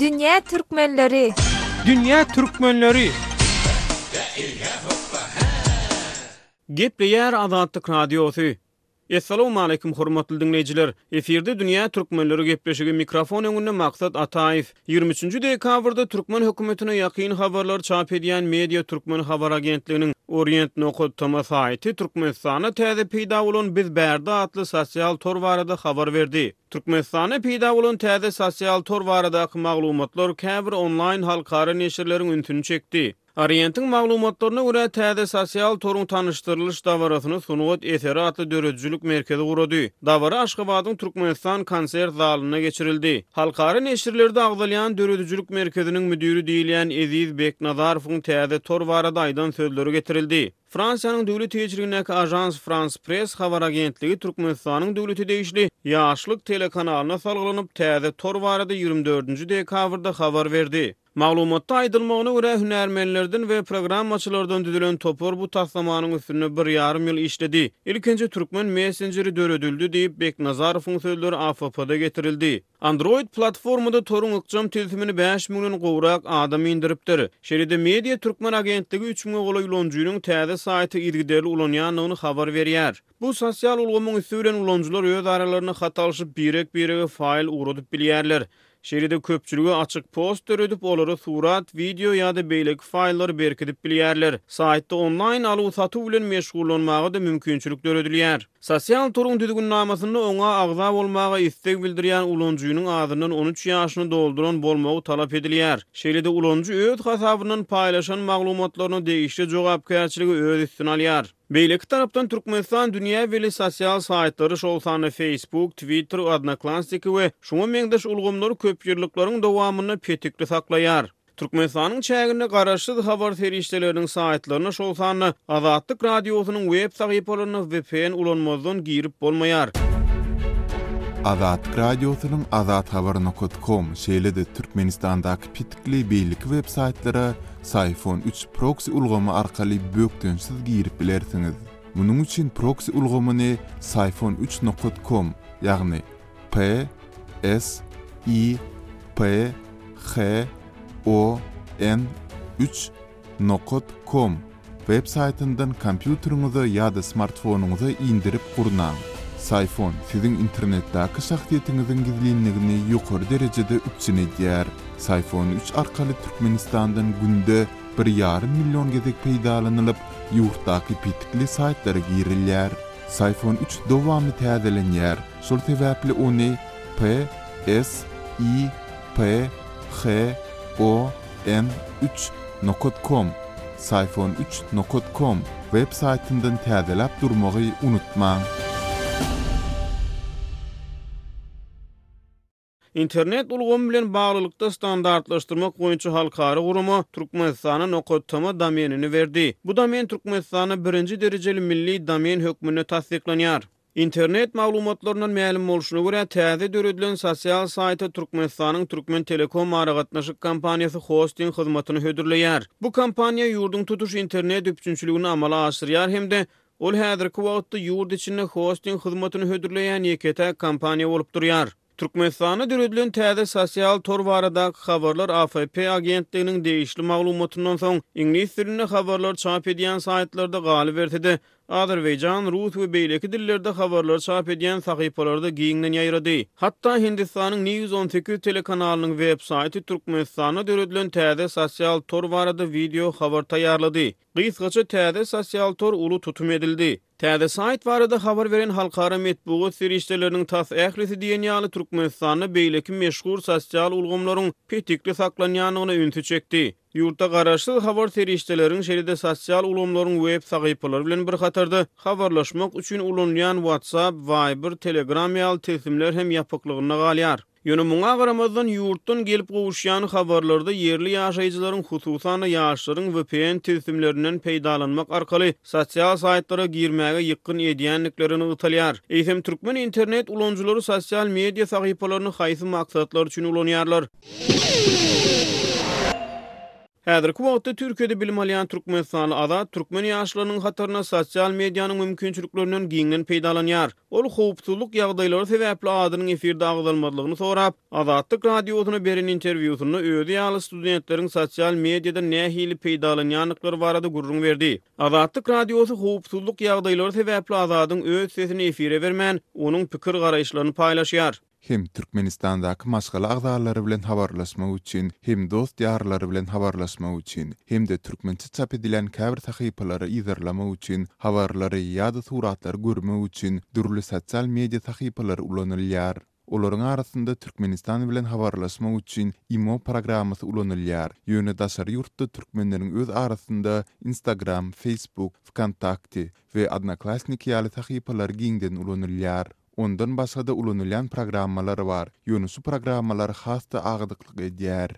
Dünýä Türkmenleri. Dünýä Türkmenleri. Gepleýär Azatlyk Radiosy. Essalawmaleýkim hormatly diňleýjiler! Efirde Dünýä Türkmenleri gepleşigi mikrofon öňünde Maksat Ataýew. Ýigrimi üçünji dekabrda türkmen hökümetine ýakyn habarlary çap edýän Media Türkmen habar agentliginiň Orient nokat tm saýty Türkmenistanda täze peýda bolan Biz bärde atly sosial tor barada habar berdi. Türkmenistanda peýda bolan täze sosial tor baradaky maglumatlar käbir onlaýn halkara neşirleriň ünsüni çekdi. Orientiň maglumatlaryna görä, täze sosial toruň tanyşdyrylyş dabarasyny Sungat eseri atly döredijilik merkezi gurady. Dabara Aşgabadyň Türkmenistan konsert zalynda geçirildi. Halkara neşirlerde agzalýan döredijilik merkeziniň müdiri diýilýän Eziz Beknazarowyň täze tor barada aýdan sözleri getirildi. Fransiýanyň döwlet eýeçiligindäki Agence France-Presse habar agentligi Türkmenistanyň döwlete degişli Ýaşlyk telekanalyna salgylanyp, täze tor barada ýigrimi dördünji dekabrda habar berdi. Maglumatda aýdylmagyna görä, hünärmenlerden we programmaçylardan düzülen topar bu taslamanyň üstünde bir ýarym ýyl işledi. Ilkinji türkmen messenjeri döredildi diýip, Beknazarowyň sözleri AFP-da getirildi. Android platformada toruň ykjam tilsimini bäş müňden gowrak adam indiripdir. Şeýle-de Media Türkmen agentligi üç müňe golaý ulanyjynyň täze saýty yzygiderli ulanýandygyny habar berýär. Bu sosial ulgamyň üsti bilen ulanyjylar öz aralarynda hat alşyp, birek-birege faýl ugradyp bilýärler. Şeýle-de köpçülige açyk post döredip, olara surat, wideo ýa-da beýleki faýllary berkidip bilýärler. Saýtda onlaýn aluw-satuw bilen meşgullanmaga-da mümkinçilik döredilýär. Sosial toruň düzgünnamasynda oňa agza bolmaga isleg bildirýän ulanyjynyň azyndan on üç ýaşyny dolduran bolmagy talap edilýär. Şeýle-de ulanyjy öz hasabyndan paýlaşan maglumatlaryna degişli jogapkärçiligi öz üstüne alýar. Beýleki tarapdan Türkmenistan dünýä belli sosial saýtlary, şol sanda Facebook, Twitter, Odnoklassniki we şuňa meňzeş ulgamlary köpýyllyklaryň dowamynda petikli saklaýar. Türkmenistanyň çäginde garaşsyz habar serişdeleriniň saýtlaryna, şol sanda Azatlyk Radiosynyň web sahypalaryna vpn ulanmazdan girip bolmaýar. Azatlyk Radiosynyň Azathabar. Com, şeýle-de Türkmenistandaky petikli beýleki web saýtlara Psiphon üç proksi ulgamy arkaly bökdençsiz girip bilersiňiz. Munuň üçin proksi ulgamyny psiphon üç nokat com, ýagny p s i p h o n üç nokat com, Web saýtyndan kompýuteriňize ýa-da smartfonyňyza indirip gurnaň. Syfon siziň internetdäki şahsyýetiňiziň gizlinligini ýokary derejede üpjün edýär. Syfon üç arkaly Türkmenistandan günde bir ýarym million gezek peýdalanylyp, ýurtdaky petikli saýtlara girilýär. Syfon üç dowamly täzelenýär, şol sebäpli ony P, S, I, P, H, O, M üç nokat kom, Syfon üç nokat kom, web saýtyndan täzeläp durmagy unutmaň! Internet ulgamy bilen baglylykda standartlaşdyrmak boýunça halkara gurama Türkmenistana nokat-tm domenini berdi. Bu domen Türkmenistanda birinji derejeli milli domen hökmünde tassyklanýar. Internet maglumatlaryndan mälim bolşuna görä, täze döredilen sosial saýta Türkmenistanyň Türkmentelekom aragatnaşyk kompaniýasy hosting hyzmatyny hödürleýär. Bu kompaniýa ýurduň tutuş internet üpjünçiligini amala aşyrýar hem-de ol häzirki wagtda ýurt içinde hosting hyzmatyny hödürleýän ýeke-täk kompaniýa bolup durýar. Türkmenistanda döredilen täze sosial tor baradaky habarlar AFP agentliginiň degişli maglumatyndan soň, iňlis dilinde habarlar çap edýän saýtlarda galyberse-de, azerbaýjan, rus we beýleki dillerde habarlar çap edýän sahypalarda giňden ýaýrady. Hatda Hindistanyň News on sekiz telekanalynyň web-saýty Türkmenistanda döredilen täze sosial tor barada wideo habar taýýarlady. Gysgaça, täze sosial tor uly tutum edildi. Täze saýt barada habar beren halkara metbugat serişdeleriniň tas ählisi diýen ýaly Türkmenistanda beýleki meşhur sosial ulgamlaryň petikli saklanýandygyna ünsi çekdi. Ýurtda garaşsyz habar serişdeleriň şeýle-de sosial ulgamlaryň web sahypalary bilen bir hatarda habarlaşmak üçin ulanylýan WhatsApp, Viber, Telegram ýaly tilsimler hem ýapyklygynda galýar. Ýöne muňa garamazdan, ýurtdan gelip gowuşýan habarlarda ýerli ýaşaýjylaryň, hususan-da, ýaşlaryň vpn tilsimlerinden peýdalanmak arkaly sosial saýtlara girmäge ýykgyn edýändikleri nygtalýar. Eýsem, türkmen internet ulanyjylary sosial media sahypalaryny haýsy maksatlar üçin ulanýarlar? Häzirki wagtda Türkiýede bilim alýan türkmenistanly Azat türkmen ýaşlarynyň hataryna sosial medianyň mümkinçiliklerinden giňden peýdalanýar. Ol howpsuzlyk ýagdaýlary sebäpli adynyň efirde agzalmazlygyny sorap, Azatlyk Radiosyna beren interwýusynda özi ýaly studentleriň sosial mediadan nähili peýdalanýandyklary barada gürrüň berdi. Azatlyk Radiosy howpsuzlyk ýagdaýlary sebäpli Azadyň öz sesini efire bermän, onuň pikir-garaýyşlaryny paýlaşýar. hem Türkmenistandaky maşgala agzalary bilen habarlaşmak üçin, hem dost-ýarlary bilen habarlaşmak üçin, hem-de türkmençe çap edilen käbir sahypalary yzarlamak üçin, habarlary ýa-da suratlary görmek üçin dürli sosial media sahypalary ulanylýar. Olaryň arasynda Türkmenistan bilen habarlaşmak üçin Imo programmasy ulanylýar, ýöne daşary ýurtda türkmenleriň öz arasynda Instagram, Facebook, Vkontakte we Odnoklassniki ýaly sahypalar giňden ulanylýar. Ondan başga-da ulanylýan programmalar bar, ýöne şu programmalar has-da agdyklyk edýär.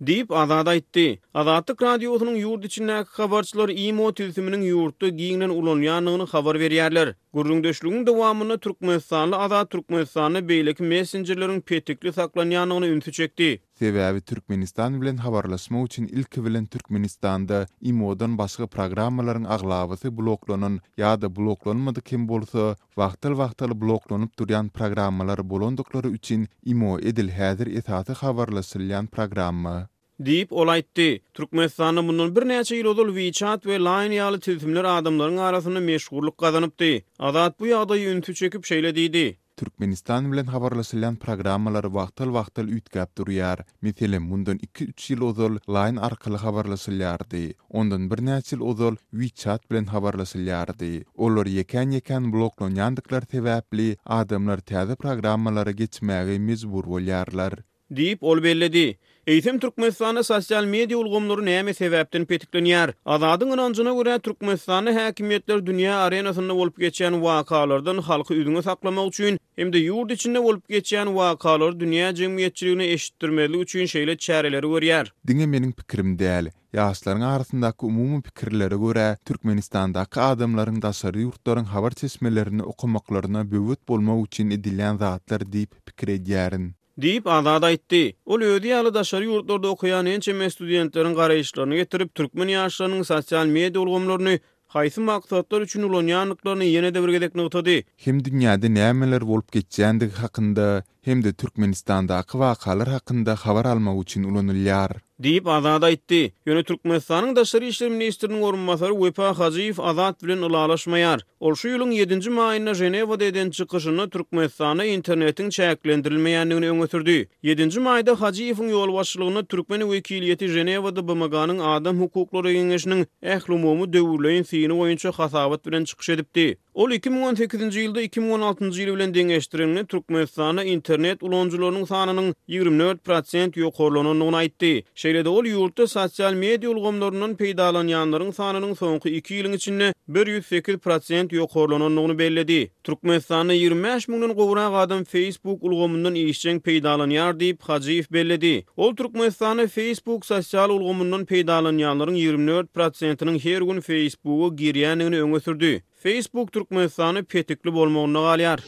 Diýip, Azad aýtdy. Azatlyk Radiosynyň ýurt içindäki habarçylary imo tilsiminiň ýurtda giňden ulanylýandygyny habar berýärler. Gürrüňdeşligiň dowamynda türkmenistanly Azat Türkmenistanda beýleki messenjerleriň petikli saklanýandygyna ünsi çekdi. Sebäbi Türkmenistan bilen habarlaşmak üçin ilki bilen Türkmenistanda imo-dan başga programmalaryň aglabasy bloklanan ýa-da bloklanmadyk hem bolsa, Wagtal-wagtal bloklanyp durýan programmalar bolandyklary üçin imo edil häzir esasy habarlaşylýan programma. Diýip, ol aýtdy. Türkmenistanda mundan birnäçe ýyl ozal WeChat we Line ýaly tilsimler adamlaryň arasynda meşhurlyk gazanypdy. Azat bu ýagdaýy ünsi çekip şeýle diýdi. Türkmenistan bilen habarlaşylýan programmalar wagtal-wagtal üýtgäp durýar. Meselem, mundan iki-üç ýyl ozal Line arkaly habarlaşylýardy. Ondan birnäçe ýyl ozal WeChat bilen habarlaşylýardy. Olar ýekän-ýekän bloklanýandyklary sebäpli, adamlar täze programmalara geçmäge mejbur bolýarlar. Diýip, ol belledi. Eýsem, Türkmenistanda sosial media ulgamlary näme sebäpden petiklenýär? Azadyň ynanjyna görä, Türkmenistanda häkimiýetler dünýä arenasynda bolup geçýän wakalardan halky üzňe saklamak üçin hem-de ýurt içinde bolup geçýän wakalary dünýä jemgyýetçiligine eşitdirmezlik üçin şeýle çäreleri görýär. Diňe meniň pikirim däl. Ýaşlaryň arasyndaky umumy pikirlere görä, Türkmenistandaky adamlaryň daşary ýurtlaryň habar çeşmelerini okamaklaryna böwet bolmak üçin edilýän zatlar diýip pikir edýärin. Diýip, Azat aýtdy. Ol özi ýaly daşary ýurtlarda okaýan ençeme studentleriň garaýyşlaryny getirip, türkmen ýaşlarynyň sosial media ulgamlaryny haýsy maksatlar üçin ulanýandyklaryny ýene-de bir gezek nygtady. hem dünýäde nämeler bolup geçýändigi hakynda hem-de Türkmenistandaky wakalar hakynda habar almak üçin ulanylýar. Diýip, Azad aýtdy. Ýöne Türkmenistanyň Daşary işler ministriniň orunbasary Wepa Hajyýew Azat bilen ylalaşmaýar. Ol şu ýylyň ýedinji maýynda Ženewada eden çykyşynda Türkmenistanda internetiň çäklendirilmeýändigini öňe sürdi. Ýedinji maýda Hajyýewiň ýolbaşçylygynda türkmen wekiliýeti Ženewada BMG-niň Adam hukuklary geňeşiniň ählumumy döwürleýin syny boýunça hasabat bilen çykyş edipdi. Ol iki müň on sekizinji ýylda iki müň on altynjy ýyl bilen deňeşdireniňde Türkmenistanda internet ulanyjylarynyň sanynyň ýigrimi dört prosent ýokarlanandygyny aýtdy. Şeýle-de ol ýurtda sosial media ulgamlaryndan peýdalanýanlaryň sanynyň soňky iki ýylyň içinde bir ýüz sekiz prosent ýokarlanandygyny belledi. Türkmenistanda ýigrimi bäş müňden gowrak adam Facebook ulgamyndan işjeň peýdalanýar diýip, Hajyýew belledi. Ol Türkmenistanda Facebook sosial ulgamyndan peýdalanýanlaryň ýigrimi dört prosentiniň her gün Facebooka girýändigini öňe sürdi. Facebook Türkmenistana petikli bolmagynda galýar.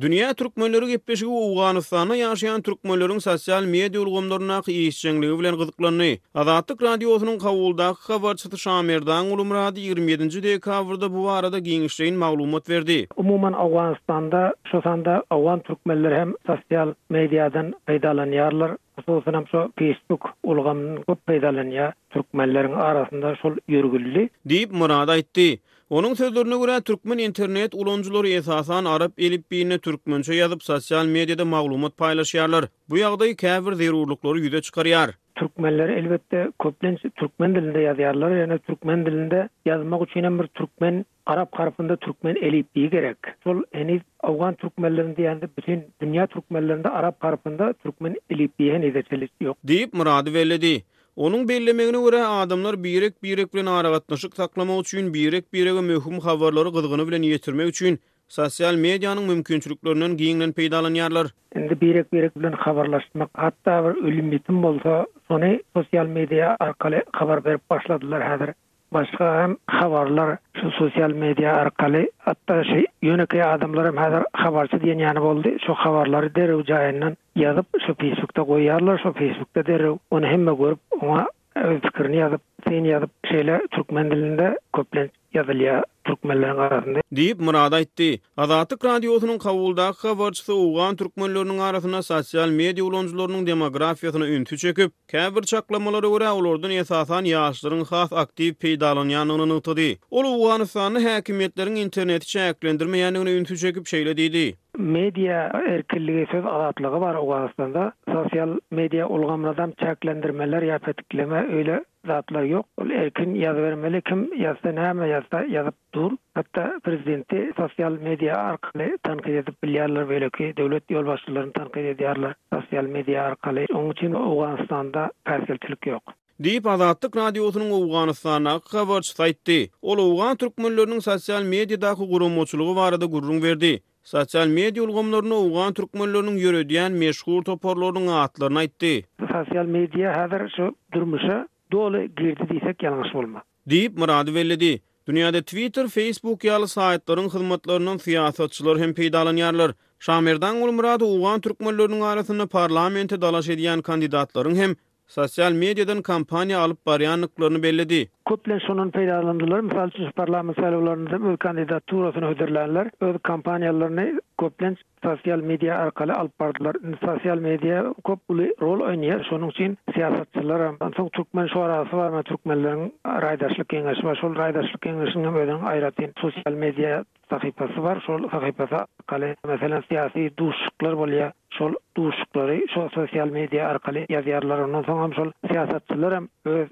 Dünýä türkmenleri gepleşigi Owganystanda ýaşaýan türkmenleriň sosial media ulgamlaryndaky işjeňligi bilen gyzyklandy. Azatlyk Radiosynyň Kabuldaky habarçysy Şamerdan Gulumyrady ýigrimi ýedinji dekabrda bu barada giňişleýin maglumat berdi. Umuman, Owganystanda, şo sanda owgan türkmenleri hem sosial mediadan peýdalanýarlar. Hususanam şo Peýsbuk ulgamyndan köp peýdalanýar, türkmenleriň arasynda şol ýörgüldi. Diýip, Myrat aýtdy. Onuň sözlerine görä, türkmen internet ulanyjylary esasan arap elipbiýinde türkmençe ýazyp, sosial mediada maglumat paýlaşýarlar. Bu ýagdaý käbir zerurlyklary ýüze çykarýar. Türkmenler, elbetde, köplenç türkmen dilinde ýazýarlar, ýöne türkmen dilinde ýazmak üçinem bir türkmen Arap harpynda türkmen elipbiýi gerek. Şol heniz owgan türkmenlerini diýende bütin dünýä türkmenlerinde arap harpynda türkmen elipbiýi henize çelişi ýok. Diýip, Myrady belledi. Onuň bellemegine görä, adamlar birek-birek bilen aragatnaşyk saklamak üçin, birek-birege möhüm habarlary gyzgyny bilen ýetirmek üçin sosial medianyň mümkinçiliklerinden giňden peýdalanýarlar. Indi birek-birek bilen habarlaşmak, hatda bir ölüm-ýitim bolsa, şony sosial media arkaly habar berip başladylar häzir. Başga hem habarlar şu sosial media arkaly, hatda şu ýönekeý adamlar hem häzir habarçy diýen ýany boldy, şu habarlary derrew jaýyndan ýazyp şu feýsbukda goýýarlar, şu feýsbukda derrew ony hemme görüp oňa öz pikirini ýazyp, syn ýazyp şeýle türkmen dilinde köplenç ýazylýar türkmenleriň arasynda. Diýip, Myrat aýtdy. Azatlyk Radiosynyň Kabuldaky habarçysy owgan türkmenleriniň arasynda sosial media ulanyjylarynyň demografiýasyna ünsi çekip, Käbir çaklamalara görä, olardan esasan ýaşlaryň has aktiw peýdalanýandygyny nygtady. Ol Owganystanda häkimiýetleriň interneti çäklendirmeýändigine ünsi çekip, şeýle diýdi. Media erkinligi, söz azatlygy bar Owganystanda. Sosial media ulgamynadam çäklendirmeler ýa petikleme öýle zatlar ýok. Ol erkin ýazybermeli, kim ýazsa, näme ýazsa ýazyp dur, hatda prezidenti sosial media arkaly tankyt edip bilýärler, beýleki döwlet ýolbaşçylaryny tankyt edýärler sosial media arkaly, onuň üçin Owganystanda päsgelçilik ýok. Diýip, Azatlyk Radiosynyň Owganystandaky habarçysy aýtdy. Ol owgan türkmenleriniň sosial mediadaky guramaçylygy barada gürrüň berdi. Sosial media ulgamlarynda owgan türkmenleriniň ýöredýän meşhur toparlarynyň atlaryny aýtdy. Sosial media häzir şu durmuşa doly girdi diýsek ýalňyş bolmaz. Diýip, Myrady belledi. Dünýäde Twitter, Facebook ýaly saýtlaryň hyzmatlaryndan syýasatçylar hem peýdalanýarlar. Şamerdan Gulmyradow owgan türkmenleriniň arasynda parlamente dalaş edýän kandidatlaryň hem sosial mediadan kampaniýa alyp barýandyklaryny belledi. Köplenç şondan peýdalandylar. Mysal üçin, şu parlament saýlawlarynda hem öz kandidaturasyny hödürlänler öz kampaniýalaryny köplenç Sosial media arkaly alyp bardylar. Indi sosial media köp uly rol oýnaýar. Şonuň üçin syýasatçylaram, onsoň türkmen şorasy bar, maňa türkmenleriň raýdaşlyk geňeşi bar. Şol raýdaşlyk geňeşiniň özüniň aýratyn sosial media sahypasy bar. Şol sahypasy arkaly meselem syýasy duşuşyklar bolýar. Şol duşuşyklary şo sosial media arkaly ýazýarlar. Ondan soňam şol syýasatçylaram öz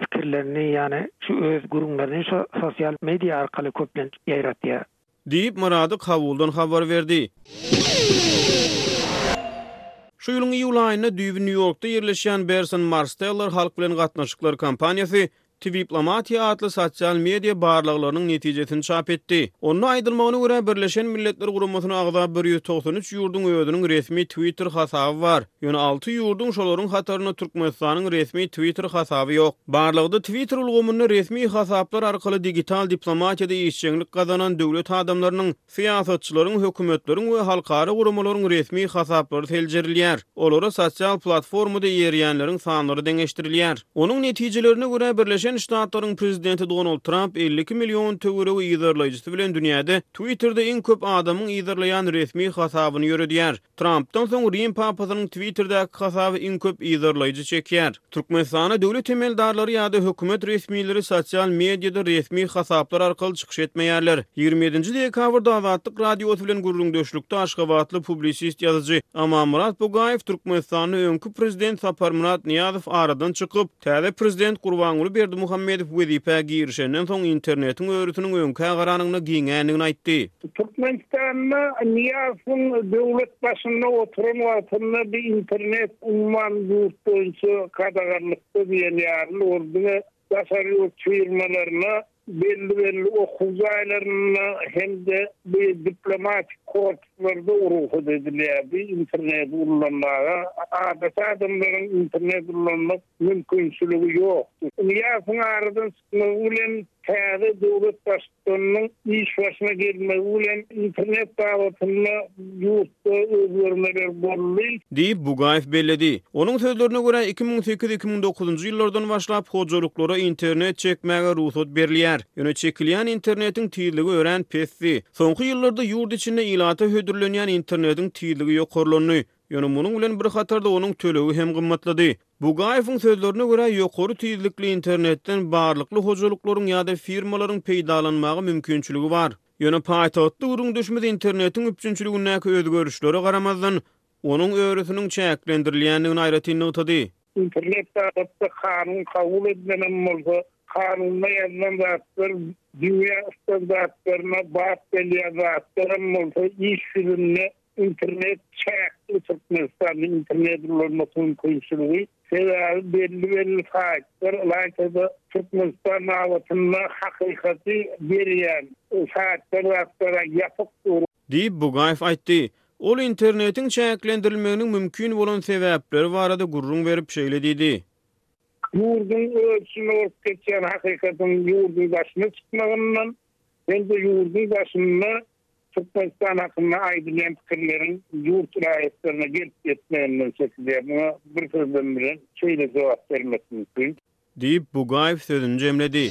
pikirlerini ýani şu öz gürrüňlerini şo sosial media arkaly köplenç ýaýratýar. Diýip, Myrady Kabuldan habar berdi. Şu ýylyň iýul aýynda düýbi Nýu-Ýorkda ýerleşýän Berson Marsteller halk bilen gatnaşyklar kompaniýasy Twiplomatiýa atly sosial media barlaglarynyň netijesini çap etdi. Onda aýdylmagyna görä, Birleşen Milletler Guramasyna agza bir ýüz togsan üç ýurduň özüniň resmi Twitter hasaby bar. Ýöne alty ýurduň, şolaryň hatarynda Türkmenistanyň resmi Twitter hasaby ýok. Barlagda Twitter ulgamynda resmi hasaplar arkaly digital diplomatiýada işjeňlik gazanan döwlet adamlarynyň, syýasatçylaryň, hökümetleriň we halkara guramalaryň resmi hasaplary seljerilýär. Olara sosial platformada eýerýänleriň sanlary deňeşdirilýär. Onuň netijelerine görä, Birleşen Ştatlaryň prezidenti Donald Tramp elli iki million töweregi yzarlaýjysy bilen dünýäde Twitterde iň köp adamyň yzarlaýan resmi hasabyny ýöredýär. Trampdan soň Rim papasynyň Twitterdäki hasaby iň köp yzarlaýjy çekýär. Türkmenistana döwlet emeldarlary ýa-da hökümet resmileri sosial mediada resmi hasaplar arkaly çykyş etmeýärler. Ýigrimi ýedinji dekabrda Azatlyk Radiosy bilen gürrüňdeşlikde aşgabatly publisist ýazyjy Amanmyrat Bugaýew Türkmenistanda öňki prezident Saparmyrat Nyýazow aradan çykyp, täze prezident Gurbanguly Berdimuhamedow wezipä girişenden soň internetiň örüsiniň öňkä garanyňda giňändigini aýtdy. Türkmenistanda Nyýazowyň döwlet başynda oturan wagtynda bu internet umuman ýurt boýunça gadaganlykda diýen ýaly ol diňe daşary ýurt firmalaryna, belli-belli okuw jaýlarynda hem-de bu diplomatik korpuslarda rugsat edilýärdi interneti ullanmaga. Adaty adamlaryň internet ullanmak mümkinçiligi ýokdy. Nyýazowyň aradan Munuň bilen täze döwlet baştutanynyň iş başyna gelmegi bilen internet babatynda ýurtda özgermeler boldy. Diýip, Bugaýew belledi. Onuň sözlerine görä, iki müň sekiz, iki müň dokuzynjy ýyllardan başlap hojalyklara internet çekmäge rugsat berilýär. Ýöne çekilýän internetiň tizligi örän pesdi. Soňky ýyllarda ýurt içinde ilata hödürlenýän internetiň tizligi ýokarlandy. Ýöne munuň bilen bir hatarda onuň tölegi hem gymmatlady. Bugaýewiň sözlerine görä, ýokary tizlikli internetden barlykly hojalyklaryň ýa-da firmalaryň peýdalanmaga mümkinçiligi bar. Ýöne paýtagtly gürrüňdeşimiz internetiň üpjünçiligindäki özgerişlere garamazdan, onuň örüsiniň çäklendirilýändigini aýratyn nygtady. Internet babatda kanun kabul edilenem bolsa, kanunda ýazylan zatlar dünýä standartlaryna bap gelýän zatlaram bolsa, iş ýüzünde Internet çäkli Türkmenistanda internet ulanmak mümkinçiligi sebäbi belli belli saýtlar ylaýta-da Türkmenistan babatynda hakykaty berýän saýtlar zatlar ýapyk dur. Diýip, Bugaýew aýtdy. Ol internetiň çäklendirilmeginiň mümkin bolan sebäpleri barada gürrüň berip, şeýle diýdi. Ýurduň öz içinde bolup geçýän hakykatyň ýurduň daşyna çykmagyndan hem-de ýurduň daşynda Türkmenistan hakynda aýdylýan pikirleriň ýurt raýatlaryna gelip ýetmeginden çekinýär. Muňa bir sözlem bilen şeýle jogap bermek mümkin. Diýip, Bugaýew sözüni jemledi.